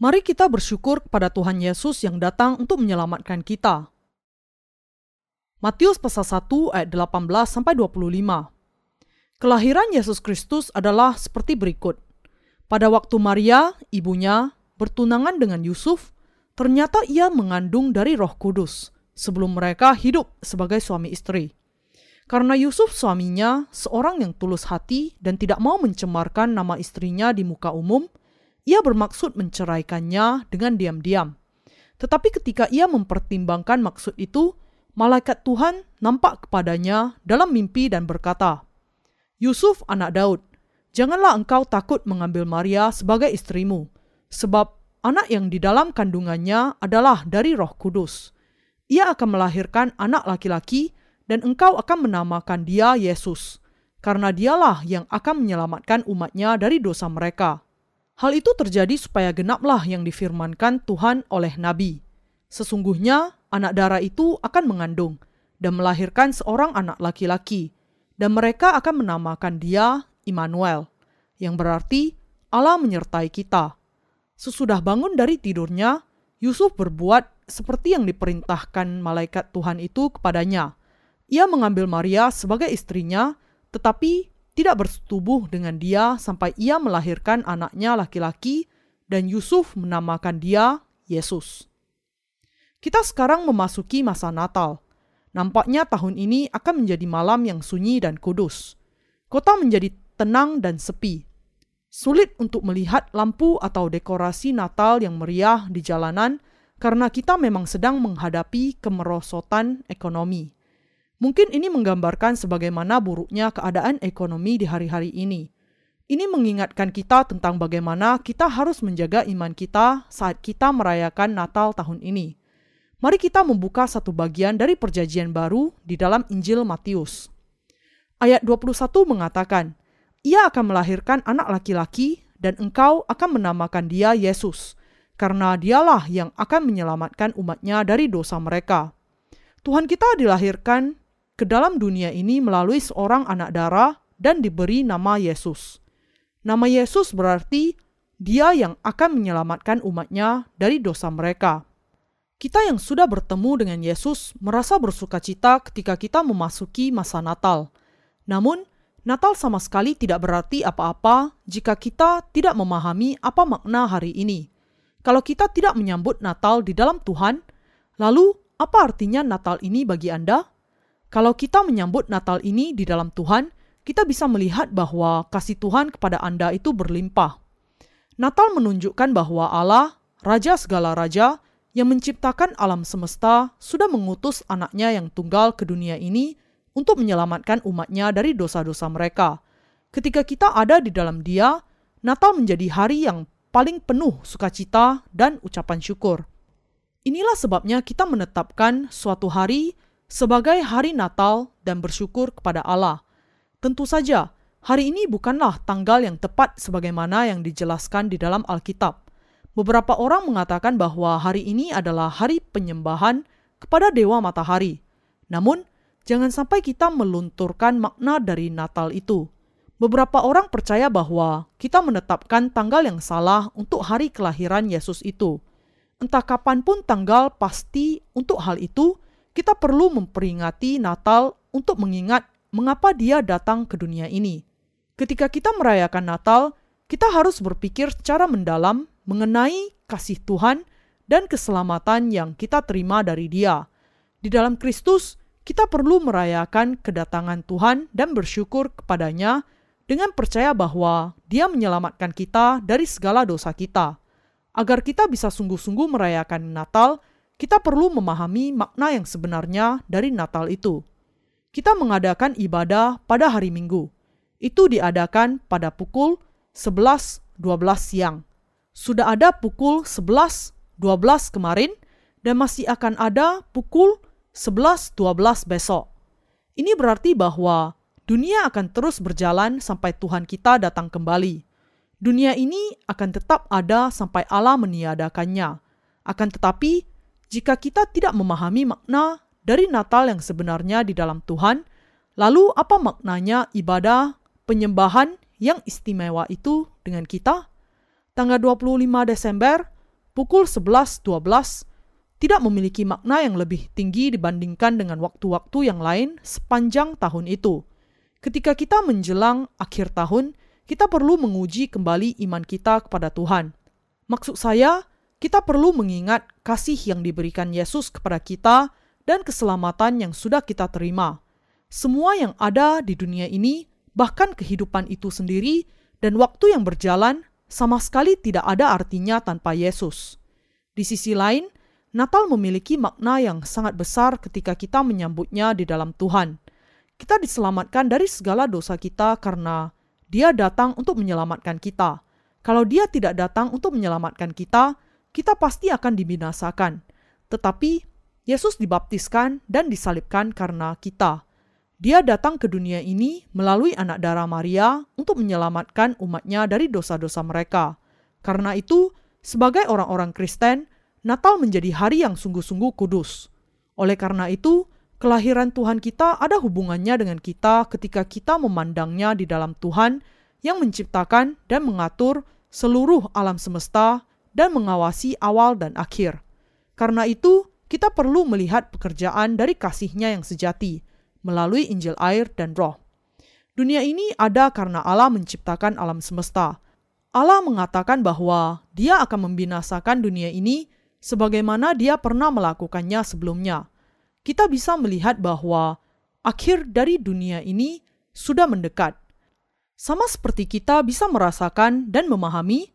Mari kita bersyukur kepada Tuhan Yesus yang datang untuk menyelamatkan kita. Matius pasal 1 ayat 18 sampai 25. Kelahiran Yesus Kristus adalah seperti berikut. Pada waktu Maria, ibunya, bertunangan dengan Yusuf, ternyata ia mengandung dari Roh Kudus sebelum mereka hidup sebagai suami istri. Karena Yusuf suaminya seorang yang tulus hati dan tidak mau mencemarkan nama istrinya di muka umum, ia bermaksud menceraikannya dengan diam-diam. Tetapi ketika ia mempertimbangkan maksud itu, malaikat Tuhan nampak kepadanya dalam mimpi dan berkata, "Yusuf, anak Daud, janganlah engkau takut mengambil Maria sebagai istrimu, sebab anak yang di dalam kandungannya adalah dari Roh Kudus. Ia akan melahirkan anak laki-laki, dan engkau akan menamakan dia Yesus, karena dialah yang akan menyelamatkan umatnya dari dosa mereka." Hal itu terjadi supaya genaplah yang difirmankan Tuhan oleh Nabi. Sesungguhnya anak darah itu akan mengandung dan melahirkan seorang anak laki-laki, dan mereka akan menamakan dia Immanuel, yang berarti Allah menyertai kita. Sesudah bangun dari tidurnya, Yusuf berbuat seperti yang diperintahkan malaikat Tuhan itu kepadanya. Ia mengambil Maria sebagai istrinya, tetapi tidak bersetubuh dengan dia sampai ia melahirkan anaknya laki-laki dan Yusuf menamakan dia Yesus. Kita sekarang memasuki masa Natal. Nampaknya tahun ini akan menjadi malam yang sunyi dan kudus. Kota menjadi tenang dan sepi. Sulit untuk melihat lampu atau dekorasi Natal yang meriah di jalanan karena kita memang sedang menghadapi kemerosotan ekonomi. Mungkin ini menggambarkan sebagaimana buruknya keadaan ekonomi di hari-hari ini. Ini mengingatkan kita tentang bagaimana kita harus menjaga iman kita saat kita merayakan Natal tahun ini. Mari kita membuka satu bagian dari perjanjian baru di dalam Injil Matius. Ayat 21 mengatakan, Ia akan melahirkan anak laki-laki dan engkau akan menamakan dia Yesus, karena dialah yang akan menyelamatkan umatnya dari dosa mereka. Tuhan kita dilahirkan ke dalam dunia ini melalui seorang anak darah dan diberi nama Yesus. Nama Yesus berarti dia yang akan menyelamatkan umatnya dari dosa mereka. Kita yang sudah bertemu dengan Yesus merasa bersuka cita ketika kita memasuki masa Natal. Namun, Natal sama sekali tidak berarti apa-apa jika kita tidak memahami apa makna hari ini. Kalau kita tidak menyambut Natal di dalam Tuhan, lalu apa artinya Natal ini bagi Anda? Kalau kita menyambut Natal ini di dalam Tuhan, kita bisa melihat bahwa kasih Tuhan kepada Anda itu berlimpah. Natal menunjukkan bahwa Allah, Raja segala raja, yang menciptakan alam semesta, sudah mengutus anaknya yang tunggal ke dunia ini untuk menyelamatkan umatnya dari dosa-dosa mereka. Ketika kita ada di dalam dia, Natal menjadi hari yang paling penuh sukacita dan ucapan syukur. Inilah sebabnya kita menetapkan suatu hari sebagai hari Natal dan bersyukur kepada Allah. Tentu saja, hari ini bukanlah tanggal yang tepat sebagaimana yang dijelaskan di dalam Alkitab. Beberapa orang mengatakan bahwa hari ini adalah hari penyembahan kepada dewa matahari. Namun, jangan sampai kita melunturkan makna dari Natal itu. Beberapa orang percaya bahwa kita menetapkan tanggal yang salah untuk hari kelahiran Yesus itu. Entah kapan pun tanggal pasti untuk hal itu, kita perlu memperingati Natal untuk mengingat mengapa Dia datang ke dunia ini. Ketika kita merayakan Natal, kita harus berpikir secara mendalam mengenai kasih Tuhan dan keselamatan yang kita terima dari Dia. Di dalam Kristus, kita perlu merayakan kedatangan Tuhan dan bersyukur kepadanya dengan percaya bahwa Dia menyelamatkan kita dari segala dosa kita. Agar kita bisa sungguh-sungguh merayakan Natal, kita perlu memahami makna yang sebenarnya dari Natal itu. Kita mengadakan ibadah pada hari Minggu. Itu diadakan pada pukul 11.12 siang. Sudah ada pukul 11.12 kemarin dan masih akan ada pukul 11.12 besok. Ini berarti bahwa dunia akan terus berjalan sampai Tuhan kita datang kembali. Dunia ini akan tetap ada sampai Allah meniadakannya. Akan tetapi, jika kita tidak memahami makna dari Natal yang sebenarnya di dalam Tuhan, lalu apa maknanya ibadah penyembahan yang istimewa itu dengan kita? Tanggal 25 Desember pukul 11.12 tidak memiliki makna yang lebih tinggi dibandingkan dengan waktu-waktu yang lain sepanjang tahun itu. Ketika kita menjelang akhir tahun, kita perlu menguji kembali iman kita kepada Tuhan. Maksud saya, kita perlu mengingat kasih yang diberikan Yesus kepada kita dan keselamatan yang sudah kita terima. Semua yang ada di dunia ini, bahkan kehidupan itu sendiri, dan waktu yang berjalan sama sekali tidak ada artinya tanpa Yesus. Di sisi lain, Natal memiliki makna yang sangat besar ketika kita menyambutnya di dalam Tuhan. Kita diselamatkan dari segala dosa kita karena Dia datang untuk menyelamatkan kita. Kalau Dia tidak datang untuk menyelamatkan kita, kita pasti akan dibinasakan. Tetapi Yesus dibaptiskan dan disalibkan karena kita. Dia datang ke dunia ini melalui anak darah Maria untuk menyelamatkan umatnya dari dosa-dosa mereka. Karena itu, sebagai orang-orang Kristen, Natal menjadi hari yang sungguh-sungguh kudus. Oleh karena itu, kelahiran Tuhan kita ada hubungannya dengan kita ketika kita memandangnya di dalam Tuhan yang menciptakan dan mengatur seluruh alam semesta dan mengawasi awal dan akhir. Karena itu, kita perlu melihat pekerjaan dari kasihnya yang sejati melalui Injil air dan roh. Dunia ini ada karena Allah menciptakan alam semesta. Allah mengatakan bahwa dia akan membinasakan dunia ini sebagaimana dia pernah melakukannya sebelumnya. Kita bisa melihat bahwa akhir dari dunia ini sudah mendekat. Sama seperti kita bisa merasakan dan memahami,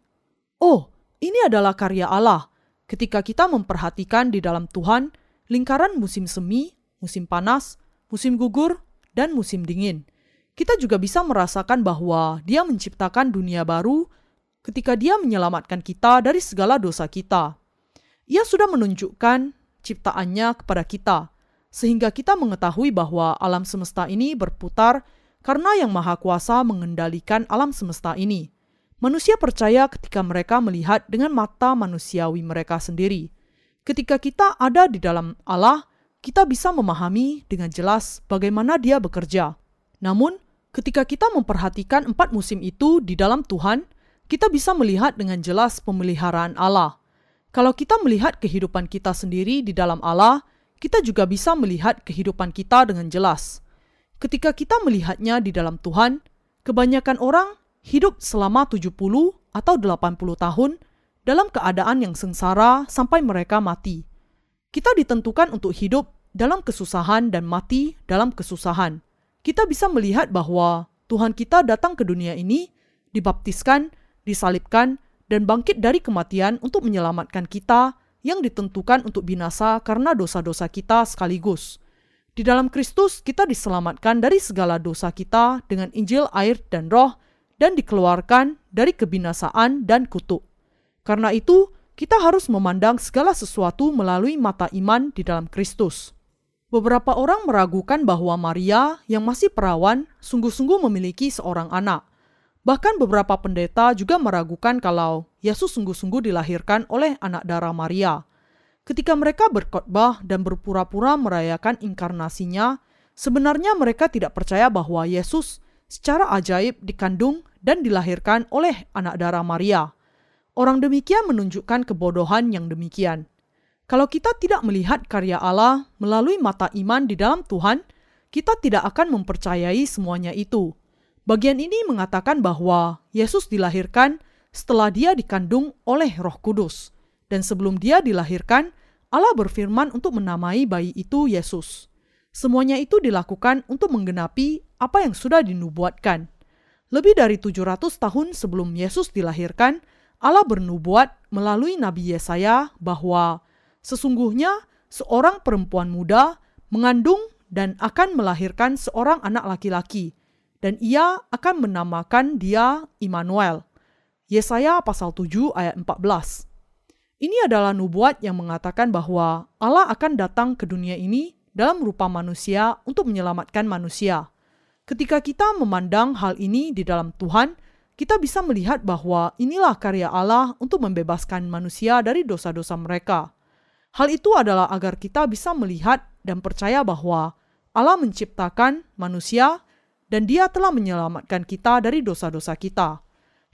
oh, ini adalah karya Allah. Ketika kita memperhatikan di dalam Tuhan lingkaran musim semi, musim panas, musim gugur, dan musim dingin. Kita juga bisa merasakan bahwa Dia menciptakan dunia baru ketika Dia menyelamatkan kita dari segala dosa kita. Ia sudah menunjukkan ciptaannya kepada kita, sehingga kita mengetahui bahwa alam semesta ini berputar karena Yang Maha Kuasa mengendalikan alam semesta ini. Manusia percaya ketika mereka melihat dengan mata manusiawi mereka sendiri. Ketika kita ada di dalam Allah, kita bisa memahami dengan jelas bagaimana Dia bekerja. Namun, ketika kita memperhatikan empat musim itu di dalam Tuhan, kita bisa melihat dengan jelas pemeliharaan Allah. Kalau kita melihat kehidupan kita sendiri di dalam Allah, kita juga bisa melihat kehidupan kita dengan jelas. Ketika kita melihatnya di dalam Tuhan, kebanyakan orang hidup selama 70 atau 80 tahun dalam keadaan yang sengsara sampai mereka mati. Kita ditentukan untuk hidup dalam kesusahan dan mati dalam kesusahan. Kita bisa melihat bahwa Tuhan kita datang ke dunia ini, dibaptiskan, disalibkan, dan bangkit dari kematian untuk menyelamatkan kita yang ditentukan untuk binasa karena dosa-dosa kita sekaligus. Di dalam Kristus kita diselamatkan dari segala dosa kita dengan Injil air dan roh dan dikeluarkan dari kebinasaan dan kutuk. Karena itu, kita harus memandang segala sesuatu melalui mata iman di dalam Kristus. Beberapa orang meragukan bahwa Maria yang masih perawan sungguh-sungguh memiliki seorang anak – Bahkan beberapa pendeta juga meragukan kalau Yesus sungguh-sungguh dilahirkan oleh anak darah Maria. Ketika mereka berkhotbah dan berpura-pura merayakan inkarnasinya, sebenarnya mereka tidak percaya bahwa Yesus secara ajaib dikandung dan dilahirkan oleh anak darah Maria. Orang demikian menunjukkan kebodohan yang demikian. Kalau kita tidak melihat karya Allah melalui mata iman di dalam Tuhan, kita tidak akan mempercayai semuanya itu. Bagian ini mengatakan bahwa Yesus dilahirkan setelah dia dikandung oleh Roh Kudus, dan sebelum dia dilahirkan, Allah berfirman untuk menamai bayi itu Yesus. Semuanya itu dilakukan untuk menggenapi apa yang sudah dinubuatkan. Lebih dari 700 tahun sebelum Yesus dilahirkan, Allah bernubuat melalui Nabi Yesaya bahwa sesungguhnya seorang perempuan muda mengandung dan akan melahirkan seorang anak laki-laki, dan ia akan menamakan dia Immanuel. Yesaya pasal 7 ayat 14. Ini adalah nubuat yang mengatakan bahwa Allah akan datang ke dunia ini dalam rupa manusia untuk menyelamatkan manusia. Ketika kita memandang hal ini di dalam Tuhan, kita bisa melihat bahwa inilah karya Allah untuk membebaskan manusia dari dosa-dosa mereka. Hal itu adalah agar kita bisa melihat dan percaya bahwa Allah menciptakan manusia dan dia telah menyelamatkan kita dari dosa-dosa kita.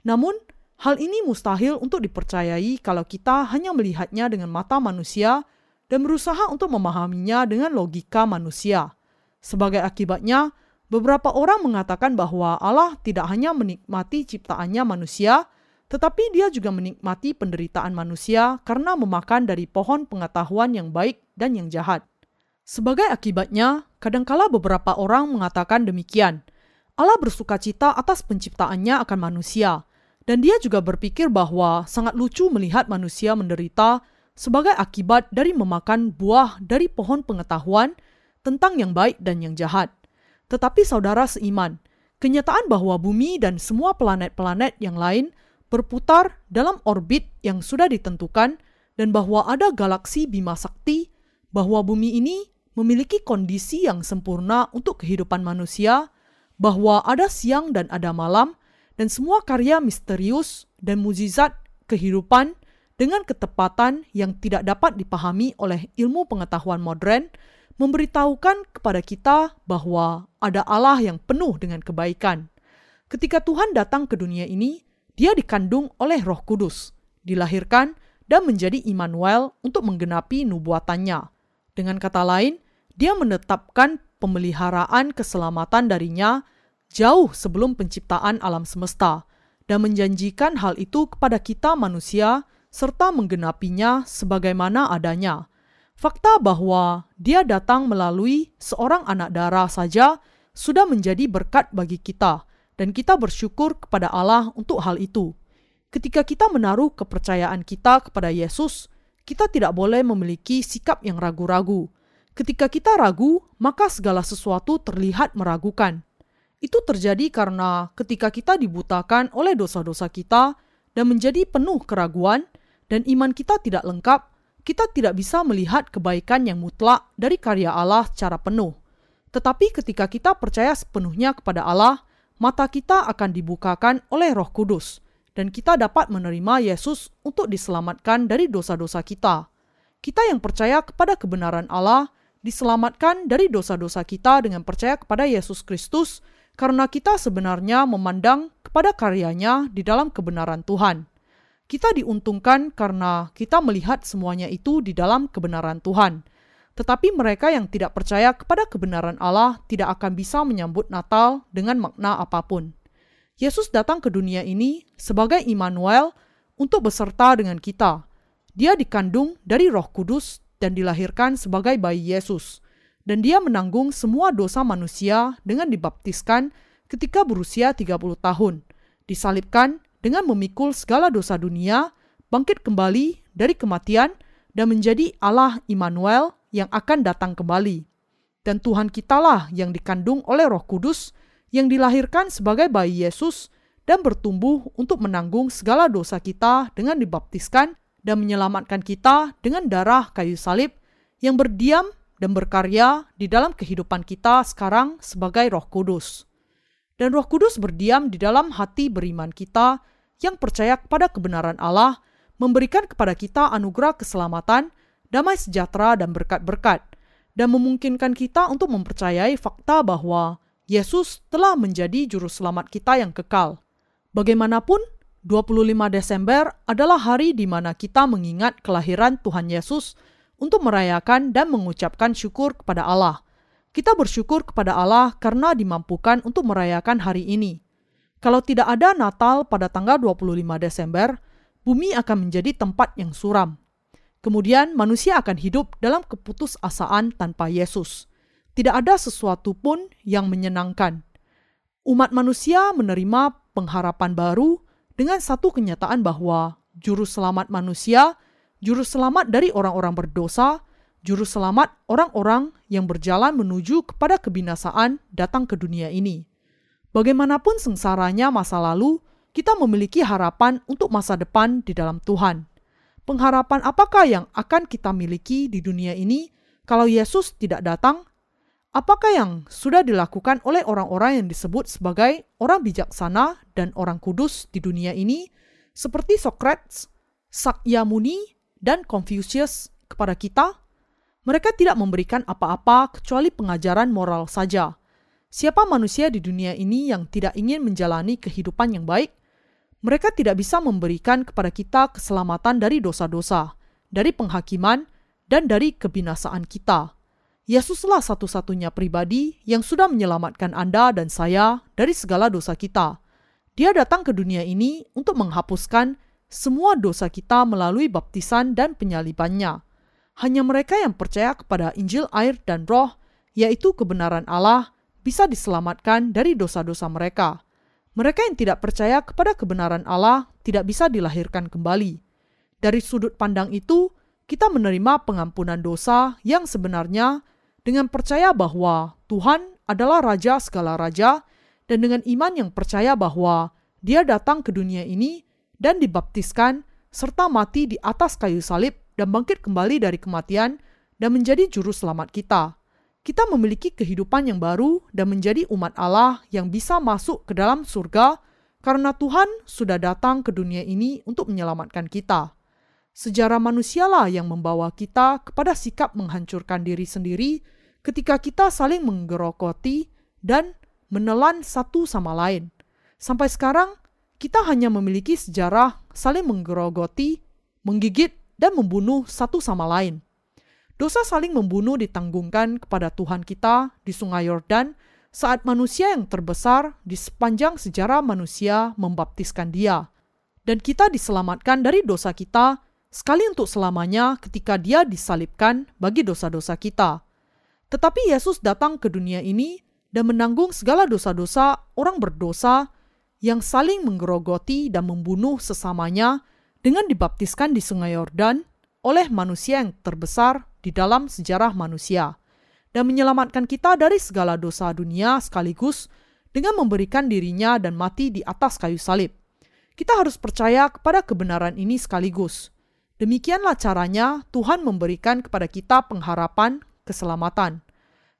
Namun, Hal ini mustahil untuk dipercayai kalau kita hanya melihatnya dengan mata manusia dan berusaha untuk memahaminya dengan logika manusia. Sebagai akibatnya, beberapa orang mengatakan bahwa Allah tidak hanya menikmati ciptaannya manusia, tetapi Dia juga menikmati penderitaan manusia karena memakan dari pohon pengetahuan yang baik dan yang jahat. Sebagai akibatnya, kadangkala beberapa orang mengatakan demikian. Allah bersuka cita atas penciptaannya akan manusia, dan dia juga berpikir bahwa sangat lucu melihat manusia menderita sebagai akibat dari memakan buah dari pohon pengetahuan tentang yang baik dan yang jahat. Tetapi saudara seiman, kenyataan bahwa bumi dan semua planet-planet yang lain berputar dalam orbit yang sudah ditentukan dan bahwa ada galaksi Bima Sakti, bahwa bumi ini memiliki kondisi yang sempurna untuk kehidupan manusia, bahwa ada siang dan ada malam, dan semua karya misterius dan mujizat kehidupan dengan ketepatan yang tidak dapat dipahami oleh ilmu pengetahuan modern memberitahukan kepada kita bahwa ada Allah yang penuh dengan kebaikan. Ketika Tuhan datang ke dunia ini, dia dikandung oleh Roh Kudus, dilahirkan dan menjadi Immanuel untuk menggenapi nubuatannya. Dengan kata lain, dia menetapkan pemeliharaan keselamatan darinya jauh sebelum penciptaan alam semesta dan menjanjikan hal itu kepada kita manusia serta menggenapinya sebagaimana adanya. Fakta bahwa dia datang melalui seorang anak darah saja sudah menjadi berkat bagi kita dan kita bersyukur kepada Allah untuk hal itu. Ketika kita menaruh kepercayaan kita kepada Yesus, kita tidak boleh memiliki sikap yang ragu-ragu. Ketika kita ragu, maka segala sesuatu terlihat meragukan. Itu terjadi karena ketika kita dibutakan oleh dosa-dosa kita dan menjadi penuh keraguan, dan iman kita tidak lengkap, kita tidak bisa melihat kebaikan yang mutlak dari karya Allah secara penuh. Tetapi ketika kita percaya sepenuhnya kepada Allah, mata kita akan dibukakan oleh Roh Kudus, dan kita dapat menerima Yesus untuk diselamatkan dari dosa-dosa kita. Kita yang percaya kepada kebenaran Allah diselamatkan dari dosa-dosa kita dengan percaya kepada Yesus Kristus karena kita sebenarnya memandang kepada karyanya di dalam kebenaran Tuhan. Kita diuntungkan karena kita melihat semuanya itu di dalam kebenaran Tuhan. Tetapi mereka yang tidak percaya kepada kebenaran Allah tidak akan bisa menyambut Natal dengan makna apa pun. Yesus datang ke dunia ini sebagai Immanuel untuk beserta dengan kita. Dia dikandung dari Roh Kudus dan dilahirkan sebagai bayi Yesus dan dia menanggung semua dosa manusia dengan dibaptiskan ketika berusia 30 tahun, disalibkan dengan memikul segala dosa dunia, bangkit kembali dari kematian, dan menjadi Allah Immanuel yang akan datang kembali. Dan Tuhan kitalah yang dikandung oleh roh kudus, yang dilahirkan sebagai bayi Yesus, dan bertumbuh untuk menanggung segala dosa kita dengan dibaptiskan dan menyelamatkan kita dengan darah kayu salib yang berdiam dan berkarya di dalam kehidupan kita sekarang sebagai Roh Kudus. Dan Roh Kudus berdiam di dalam hati beriman kita yang percaya kepada kebenaran Allah, memberikan kepada kita anugerah keselamatan, damai sejahtera, dan berkat-berkat, dan memungkinkan kita untuk mempercayai fakta bahwa Yesus telah menjadi juru selamat kita yang kekal. Bagaimanapun, 25 Desember adalah hari di mana kita mengingat kelahiran Tuhan Yesus untuk merayakan dan mengucapkan syukur kepada Allah. Kita bersyukur kepada Allah karena dimampukan untuk merayakan hari ini. Kalau tidak ada Natal pada tanggal 25 Desember, bumi akan menjadi tempat yang suram. Kemudian manusia akan hidup dalam keputusasaan tanpa Yesus. Tidak ada sesuatu pun yang menyenangkan. Umat manusia menerima pengharapan baru dengan satu kenyataan bahwa juru selamat manusia juru selamat dari orang-orang berdosa, juru selamat orang-orang yang berjalan menuju kepada kebinasaan datang ke dunia ini. Bagaimanapun sengsaranya masa lalu, kita memiliki harapan untuk masa depan di dalam Tuhan. Pengharapan apakah yang akan kita miliki di dunia ini kalau Yesus tidak datang? Apakah yang sudah dilakukan oleh orang-orang yang disebut sebagai orang bijaksana dan orang kudus di dunia ini, seperti Socrates, Sakyamuni, dan Confucius kepada kita, mereka tidak memberikan apa-apa kecuali pengajaran moral saja. Siapa manusia di dunia ini yang tidak ingin menjalani kehidupan yang baik? Mereka tidak bisa memberikan kepada kita keselamatan dari dosa-dosa, dari penghakiman, dan dari kebinasaan kita. Yesuslah satu-satunya pribadi yang sudah menyelamatkan Anda dan saya dari segala dosa kita. Dia datang ke dunia ini untuk menghapuskan semua dosa kita melalui baptisan dan penyalibannya. Hanya mereka yang percaya kepada Injil air dan roh, yaitu kebenaran Allah, bisa diselamatkan dari dosa-dosa mereka. Mereka yang tidak percaya kepada kebenaran Allah tidak bisa dilahirkan kembali. Dari sudut pandang itu, kita menerima pengampunan dosa yang sebenarnya dengan percaya bahwa Tuhan adalah Raja segala raja, dan dengan iman yang percaya bahwa Dia datang ke dunia ini dan dibaptiskan, serta mati di atas kayu salib dan bangkit kembali dari kematian, dan menjadi juru selamat kita kita memiliki kehidupan yang baru dan menjadi umat Allah yang bisa masuk ke dalam surga karena Tuhan sudah datang ke dunia ini untuk menyelamatkan kita. Sejarah manusialah yang membawa kita kepada sikap menghancurkan diri sendiri ketika kita saling menggerokoti dan menelan satu sama lain. Sampai sekarang, kita hanya memiliki sejarah saling menggerogoti, menggigit, dan membunuh satu sama lain. Dosa saling membunuh ditanggungkan kepada Tuhan kita di Sungai Yordan saat manusia yang terbesar di sepanjang sejarah manusia membaptiskan Dia, dan kita diselamatkan dari dosa kita sekali untuk selamanya ketika Dia disalibkan bagi dosa-dosa kita. Tetapi Yesus datang ke dunia ini dan menanggung segala dosa-dosa orang berdosa yang saling menggerogoti dan membunuh sesamanya dengan dibaptiskan di Sungai Yordan oleh manusia yang terbesar di dalam sejarah manusia dan menyelamatkan kita dari segala dosa dunia sekaligus dengan memberikan dirinya dan mati di atas kayu salib. Kita harus percaya kepada kebenaran ini sekaligus. Demikianlah caranya Tuhan memberikan kepada kita pengharapan keselamatan.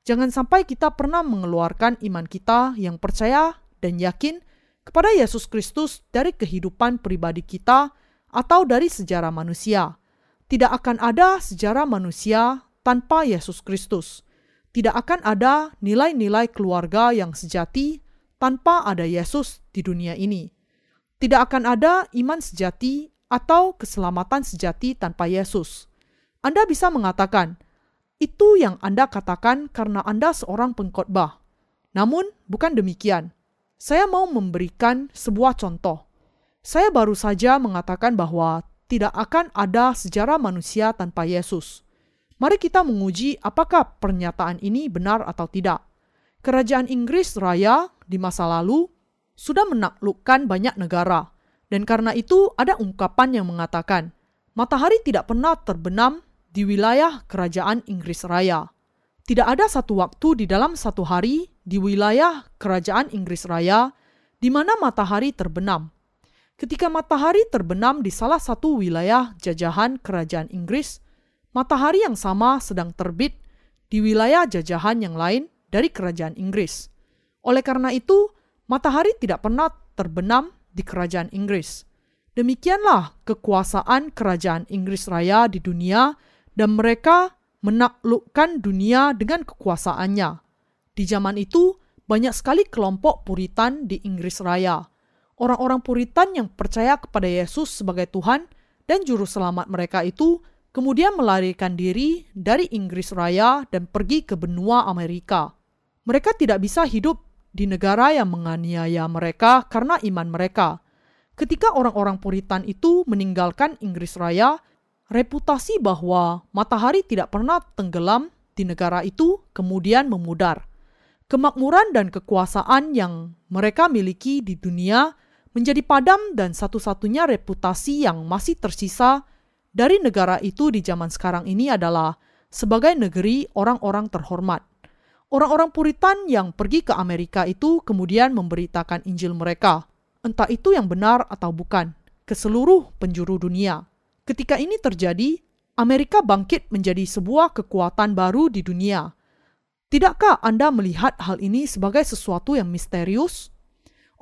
Jangan sampai kita pernah mengeluarkan iman kita yang percaya dan yakin kepada Yesus Kristus dari kehidupan pribadi kita atau dari sejarah manusia tidak akan ada sejarah manusia tanpa Yesus Kristus. Tidak akan ada nilai-nilai keluarga yang sejati tanpa ada Yesus di dunia ini. Tidak akan ada iman sejati atau keselamatan sejati tanpa Yesus. Anda bisa mengatakan, itu yang Anda katakan karena Anda seorang pengkhotbah. Namun, bukan demikian. Saya mau memberikan sebuah contoh. Saya baru saja mengatakan bahwa tidak akan ada sejarah manusia tanpa Yesus. Mari kita menguji apakah pernyataan ini benar atau tidak. Kerajaan Inggris Raya di masa lalu sudah menaklukkan banyak negara, dan karena itu ada ungkapan yang mengatakan, matahari tidak pernah terbenam di wilayah kerajaan Inggris Raya. Tidak ada satu waktu di dalam satu hari di wilayah kerajaan Inggris Raya di mana matahari terbenam Ketika matahari terbenam di salah satu wilayah jajahan kerajaan Inggris, matahari yang sama sedang terbit di wilayah jajahan yang lain dari kerajaan Inggris. Oleh karena itu, matahari tidak pernah terbenam di kerajaan Inggris. Demikianlah kekuasaan kerajaan Inggris Raya di dunia dan mereka menaklukkan dunia dengan kekuasaannya. Di zaman itu, banyak sekali kelompok Puritan di Inggris Raya orang-orang Puritan yang percaya kepada Yesus sebagai Tuhan dan Juru Selamat mereka itu kemudian melarikan diri dari Inggris Raya dan pergi ke benua Amerika. Mereka tidak bisa hidup di negara yang menganiaya mereka karena iman mereka. Ketika orang-orang Puritan itu meninggalkan Inggris Raya, reputasi bahwa matahari tidak pernah tenggelam di negara itu kemudian memudar. Kemakmuran dan kekuasaan yang mereka miliki di dunia menjadi padam dan satu-satunya reputasi yang masih tersisa dari negara itu di zaman sekarang ini adalah sebagai negeri orang-orang terhormat. Orang-orang Puritan yang pergi ke Amerika itu kemudian memberitakan Injil mereka, entah itu yang benar atau bukan, ke seluruh penjuru dunia. Ketika ini terjadi, Amerika bangkit menjadi sebuah kekuatan baru di dunia. Tidakkah Anda melihat hal ini sebagai sesuatu yang misterius?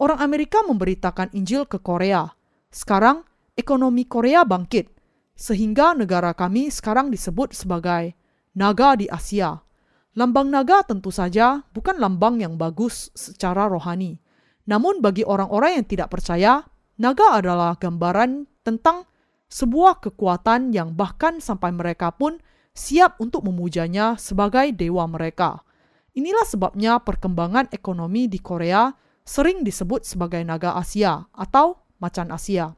Orang Amerika memberitakan Injil ke Korea. Sekarang ekonomi Korea bangkit, sehingga negara kami sekarang disebut sebagai naga di Asia. Lambang naga tentu saja bukan lambang yang bagus secara rohani. Namun bagi orang-orang yang tidak percaya, naga adalah gambaran tentang sebuah kekuatan yang bahkan sampai mereka pun siap untuk memujanya sebagai dewa mereka. Inilah sebabnya perkembangan ekonomi di Korea sering disebut sebagai naga Asia atau macan Asia.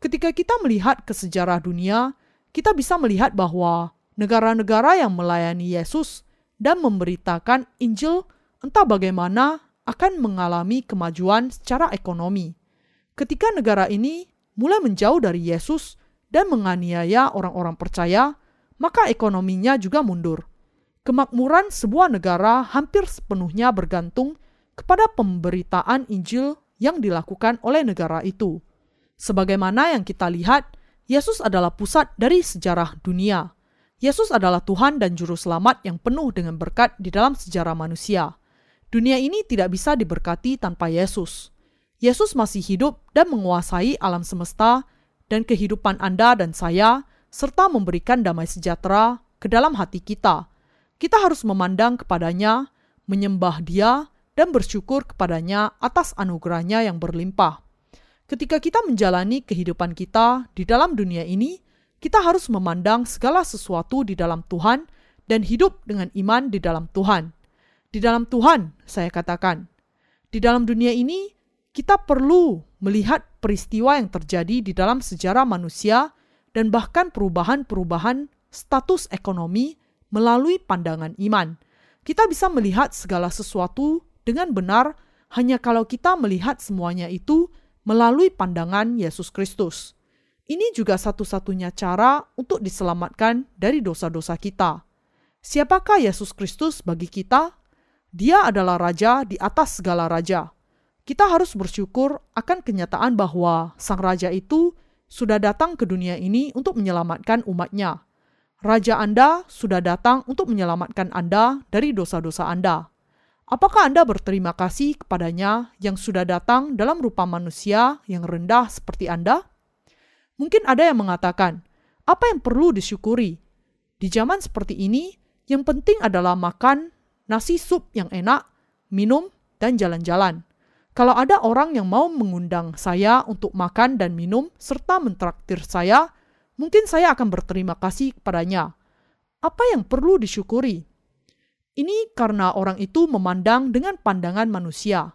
Ketika kita melihat ke sejarah dunia, kita bisa melihat bahwa negara-negara yang melayani Yesus dan memberitakan Injil entah bagaimana akan mengalami kemajuan secara ekonomi. Ketika negara ini mulai menjauh dari Yesus dan menganiaya orang-orang percaya, maka ekonominya juga mundur. Kemakmuran sebuah negara hampir sepenuhnya bergantung kepada pemberitaan Injil yang dilakukan oleh negara itu. Sebagaimana yang kita lihat, Yesus adalah pusat dari sejarah dunia. Yesus adalah Tuhan dan Juru Selamat yang penuh dengan berkat di dalam sejarah manusia. Dunia ini tidak bisa diberkati tanpa Yesus. Yesus masih hidup dan menguasai alam semesta dan kehidupan Anda dan saya, serta memberikan damai sejahtera ke dalam hati kita. Kita harus memandang kepadanya, menyembah Dia, dan bersyukur kepadanya atas anugerahnya yang berlimpah. Ketika kita menjalani kehidupan kita di dalam dunia ini, kita harus memandang segala sesuatu di dalam Tuhan dan hidup dengan iman di dalam Tuhan. Di dalam Tuhan, saya katakan, di dalam dunia ini kita perlu melihat peristiwa yang terjadi di dalam sejarah manusia dan bahkan perubahan-perubahan status ekonomi melalui pandangan iman. Kita bisa melihat segala sesuatu dengan benar hanya kalau kita melihat semuanya itu melalui pandangan Yesus Kristus. Ini juga satu-satunya cara untuk diselamatkan dari dosa-dosa kita. Siapakah Yesus Kristus bagi kita? Dia adalah raja di atas segala raja. Kita harus bersyukur akan kenyataan bahwa sang raja itu sudah datang ke dunia ini untuk menyelamatkan umatnya. Raja Anda sudah datang untuk menyelamatkan Anda dari dosa-dosa Anda. Apakah Anda berterima kasih kepadanya yang sudah datang dalam rupa manusia yang rendah seperti Anda? Mungkin ada yang mengatakan, apa yang perlu disyukuri? Di zaman seperti ini, yang penting adalah makan nasi sup yang enak, minum, dan jalan-jalan. Kalau ada orang yang mau mengundang saya untuk makan dan minum serta mentraktir saya, mungkin saya akan berterima kasih kepadanya. Apa yang perlu disyukuri? Ini karena orang itu memandang dengan pandangan manusia.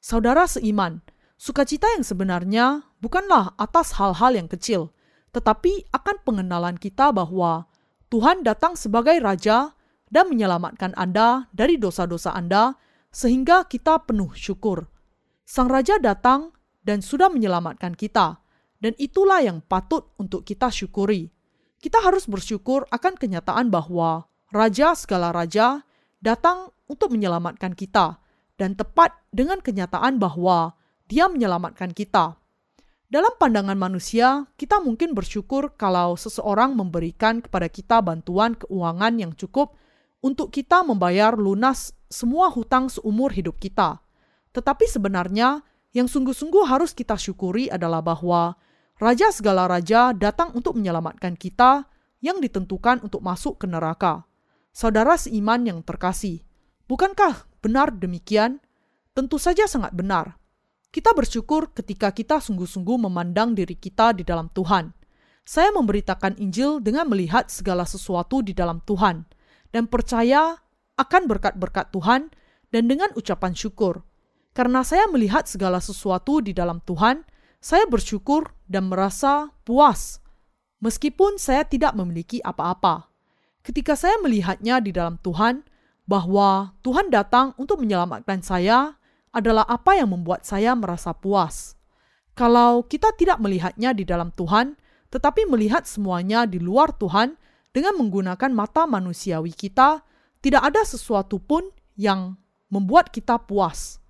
Saudara seiman, sukacita yang sebenarnya bukanlah atas hal-hal yang kecil, tetapi akan pengenalan kita bahwa Tuhan datang sebagai Raja dan menyelamatkan Anda dari dosa-dosa Anda, sehingga kita penuh syukur. Sang Raja datang dan sudah menyelamatkan kita, dan itulah yang patut untuk kita syukuri. Kita harus bersyukur akan kenyataan bahwa Raja segala raja datang untuk menyelamatkan kita, dan tepat dengan kenyataan bahwa Dia menyelamatkan kita. Dalam pandangan manusia, kita mungkin bersyukur kalau seseorang memberikan kepada kita bantuan keuangan yang cukup untuk kita membayar lunas semua hutang seumur hidup kita. Tetapi sebenarnya, yang sungguh-sungguh harus kita syukuri adalah bahwa Raja segala raja datang untuk menyelamatkan kita yang ditentukan untuk masuk ke neraka. Saudara seiman yang terkasih, bukankah benar demikian? Tentu saja sangat benar. Kita bersyukur ketika kita sungguh-sungguh memandang diri kita di dalam Tuhan. Saya memberitakan Injil dengan melihat segala sesuatu di dalam Tuhan dan percaya akan berkat-berkat Tuhan dan dengan ucapan syukur. Karena saya melihat segala sesuatu di dalam Tuhan, saya bersyukur dan merasa puas, meskipun saya tidak memiliki apa-apa ketika saya melihatnya di dalam Tuhan, bahwa Tuhan datang untuk menyelamatkan saya adalah apa yang membuat saya merasa puas. Kalau kita tidak melihatnya di dalam Tuhan, tetapi melihat semuanya di luar Tuhan dengan menggunakan mata manusiawi kita, tidak ada sesuatu pun yang membuat kita puas.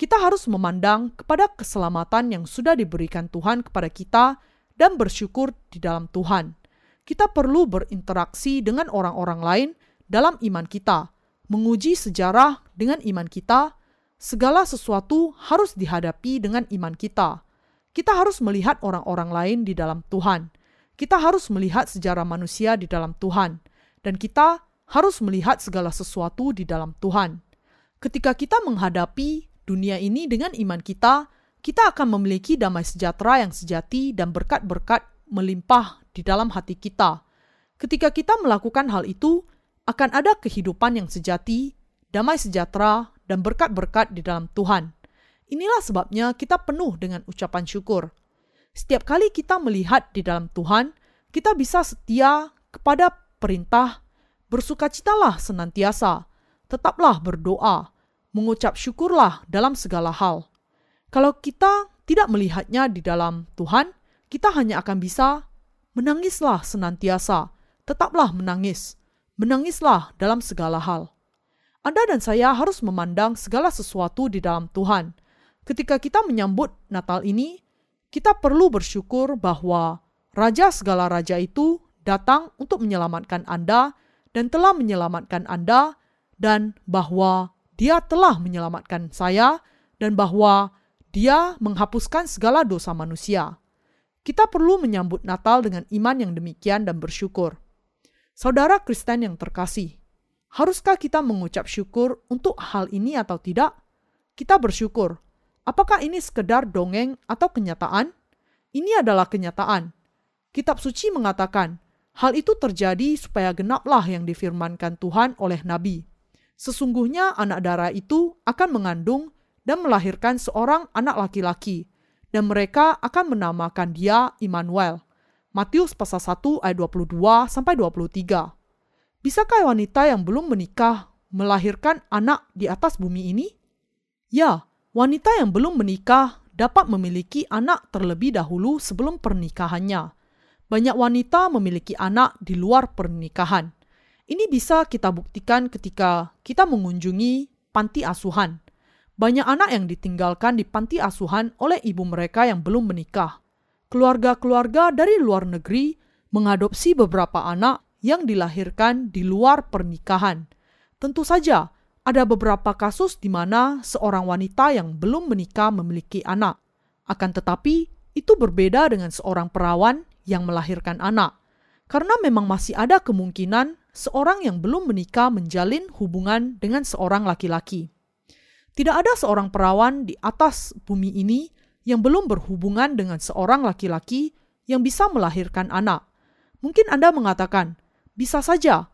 Kita harus memandang kepada keselamatan yang sudah diberikan Tuhan kepada kita dan bersyukur di dalam Tuhan kita perlu berinteraksi dengan orang-orang lain dalam iman kita, menguji sejarah dengan iman kita. Segala sesuatu harus dihadapi dengan iman kita. Kita harus melihat orang-orang lain di dalam Tuhan. Kita harus melihat sejarah manusia di dalam Tuhan, dan kita harus melihat segala sesuatu di dalam Tuhan. Ketika kita menghadapi dunia ini dengan iman kita, kita akan memiliki damai sejahtera yang sejati dan berkat-berkat melimpah di dalam hati kita. Ketika kita melakukan hal itu, akan ada kehidupan yang sejati, damai sejahtera, dan berkat-berkat di dalam Tuhan. Inilah sebabnya kita penuh dengan ucapan syukur. Setiap kali kita melihat di dalam Tuhan, kita bisa setia kepada perintah, bersukacitalah senantiasa, tetaplah berdoa, mengucap syukurlah dalam segala hal. Kalau kita tidak melihatnya di dalam Tuhan, kita hanya akan bisa menangislah senantiasa, tetaplah menangis, menangislah dalam segala hal. Anda dan saya harus memandang segala sesuatu di dalam Tuhan. Ketika kita menyambut Natal ini, kita perlu bersyukur bahwa Raja segala raja itu datang untuk menyelamatkan Anda dan telah menyelamatkan Anda, dan bahwa Dia telah menyelamatkan saya, dan bahwa dia menghapuskan segala dosa manusia. Kita perlu menyambut Natal dengan iman yang demikian dan bersyukur. Saudara Kristen yang terkasih, haruskah kita mengucap syukur untuk hal ini atau tidak? Kita bersyukur. Apakah ini sekedar dongeng atau kenyataan? Ini adalah kenyataan. Kitab suci mengatakan, hal itu terjadi supaya genaplah yang difirmankan Tuhan oleh Nabi. Sesungguhnya anak darah itu akan mengandung dan melahirkan seorang anak laki-laki, dan mereka akan menamakan dia Immanuel. Matius pasal 1 ayat 22 sampai 23. Bisakah wanita yang belum menikah melahirkan anak di atas bumi ini? Ya, wanita yang belum menikah dapat memiliki anak terlebih dahulu sebelum pernikahannya. Banyak wanita memiliki anak di luar pernikahan. Ini bisa kita buktikan ketika kita mengunjungi panti asuhan. Banyak anak yang ditinggalkan di panti asuhan oleh ibu mereka yang belum menikah. Keluarga-keluarga dari luar negeri mengadopsi beberapa anak yang dilahirkan di luar pernikahan. Tentu saja, ada beberapa kasus di mana seorang wanita yang belum menikah memiliki anak. Akan tetapi, itu berbeda dengan seorang perawan yang melahirkan anak. Karena memang masih ada kemungkinan seorang yang belum menikah menjalin hubungan dengan seorang laki-laki. Tidak ada seorang perawan di atas bumi ini yang belum berhubungan dengan seorang laki-laki yang bisa melahirkan anak. Mungkin Anda mengatakan, bisa saja,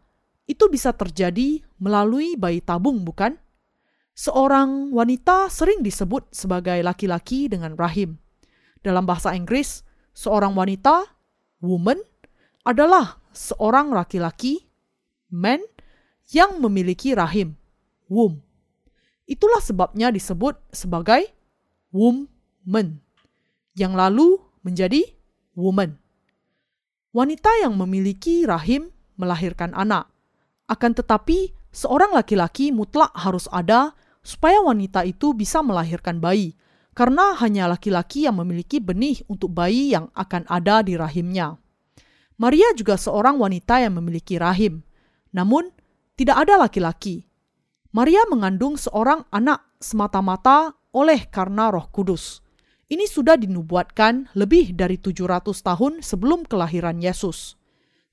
itu bisa terjadi melalui bayi tabung, bukan? Seorang wanita sering disebut sebagai laki-laki dengan rahim. Dalam bahasa Inggris, seorang wanita, woman, adalah seorang laki-laki, man, yang memiliki rahim, womb. Itulah sebabnya disebut sebagai woman, yang lalu menjadi woman. Wanita yang memiliki rahim melahirkan anak. Akan tetapi, seorang laki-laki mutlak harus ada supaya wanita itu bisa melahirkan bayi, karena hanya laki-laki yang memiliki benih untuk bayi yang akan ada di rahimnya. Maria juga seorang wanita yang memiliki rahim, namun tidak ada laki-laki. Maria mengandung seorang anak semata-mata oleh karena Roh Kudus. Ini sudah dinubuatkan lebih dari 700 tahun sebelum kelahiran Yesus.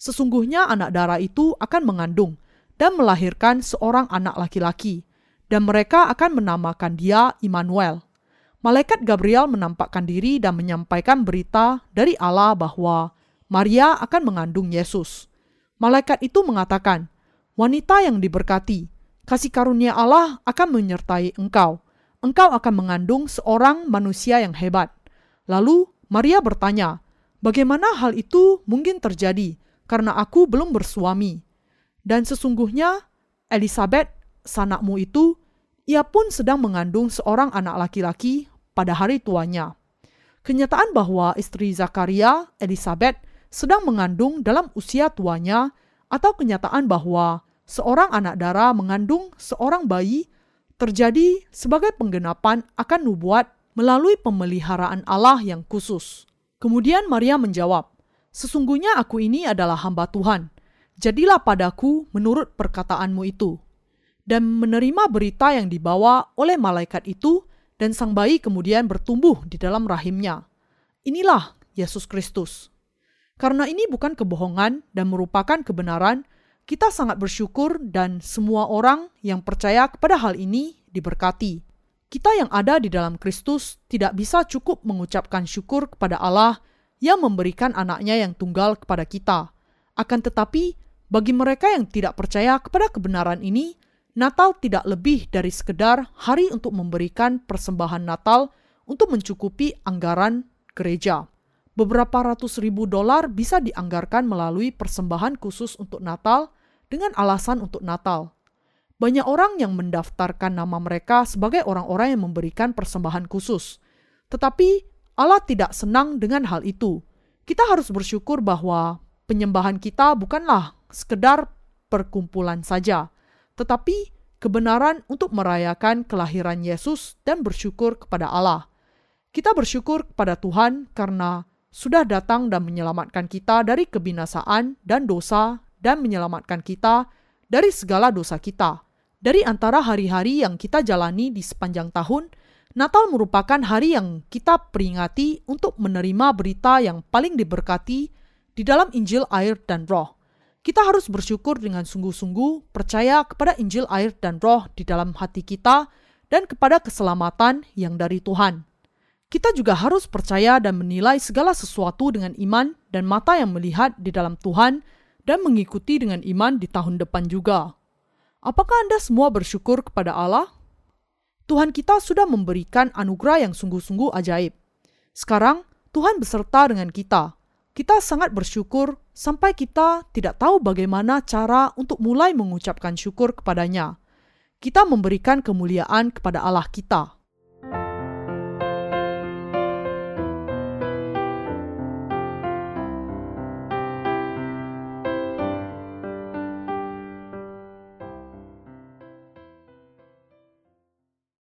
Sesungguhnya anak darah itu akan mengandung dan melahirkan seorang anak laki-laki, dan mereka akan menamakan dia Immanuel. Malaikat Gabriel menampakkan diri dan menyampaikan berita dari Allah bahwa Maria akan mengandung Yesus. Malaikat itu mengatakan, "Wanita yang diberkati, kasih karunia Allah akan menyertai engkau. Engkau akan mengandung seorang manusia yang hebat. Lalu Maria bertanya, bagaimana hal itu mungkin terjadi karena aku belum bersuami? Dan sesungguhnya Elizabeth, sanakmu itu, ia pun sedang mengandung seorang anak laki-laki pada hari tuanya. Kenyataan bahwa istri Zakaria, Elizabeth, sedang mengandung dalam usia tuanya, atau kenyataan bahwa seorang anak darah mengandung seorang bayi terjadi sebagai penggenapan akan nubuat melalui pemeliharaan Allah yang khusus. Kemudian Maria menjawab, Sesungguhnya aku ini adalah hamba Tuhan. Jadilah padaku menurut perkataanmu itu. Dan menerima berita yang dibawa oleh malaikat itu, dan sang bayi kemudian bertumbuh di dalam rahimnya. Inilah Yesus Kristus. Karena ini bukan kebohongan dan merupakan kebenaran, kita sangat bersyukur dan semua orang yang percaya kepada hal ini diberkati. Kita yang ada di dalam Kristus tidak bisa cukup mengucapkan syukur kepada Allah yang memberikan anaknya yang tunggal kepada kita. Akan tetapi, bagi mereka yang tidak percaya kepada kebenaran ini, Natal tidak lebih dari sekedar hari untuk memberikan persembahan Natal untuk mencukupi anggaran gereja. Beberapa ratus ribu dolar bisa dianggarkan melalui persembahan khusus untuk Natal dengan alasan untuk Natal. Banyak orang yang mendaftarkan nama mereka sebagai orang-orang yang memberikan persembahan khusus. Tetapi Allah tidak senang dengan hal itu. Kita harus bersyukur bahwa penyembahan kita bukanlah sekedar perkumpulan saja, tetapi kebenaran untuk merayakan kelahiran Yesus dan bersyukur kepada Allah. Kita bersyukur kepada Tuhan karena sudah datang dan menyelamatkan kita dari kebinasaan dan dosa dan menyelamatkan kita dari segala dosa kita. Dari antara hari-hari yang kita jalani di sepanjang tahun, Natal merupakan hari yang kita peringati untuk menerima berita yang paling diberkati di dalam Injil air dan roh. Kita harus bersyukur dengan sungguh-sungguh percaya kepada Injil air dan roh di dalam hati kita dan kepada keselamatan yang dari Tuhan. Kita juga harus percaya dan menilai segala sesuatu dengan iman dan mata yang melihat di dalam Tuhan dan mengikuti dengan iman di tahun depan juga. Apakah Anda semua bersyukur kepada Allah? Tuhan kita sudah memberikan anugerah yang sungguh-sungguh ajaib. Sekarang, Tuhan beserta dengan kita. Kita sangat bersyukur sampai kita tidak tahu bagaimana cara untuk mulai mengucapkan syukur kepadanya. Kita memberikan kemuliaan kepada Allah kita.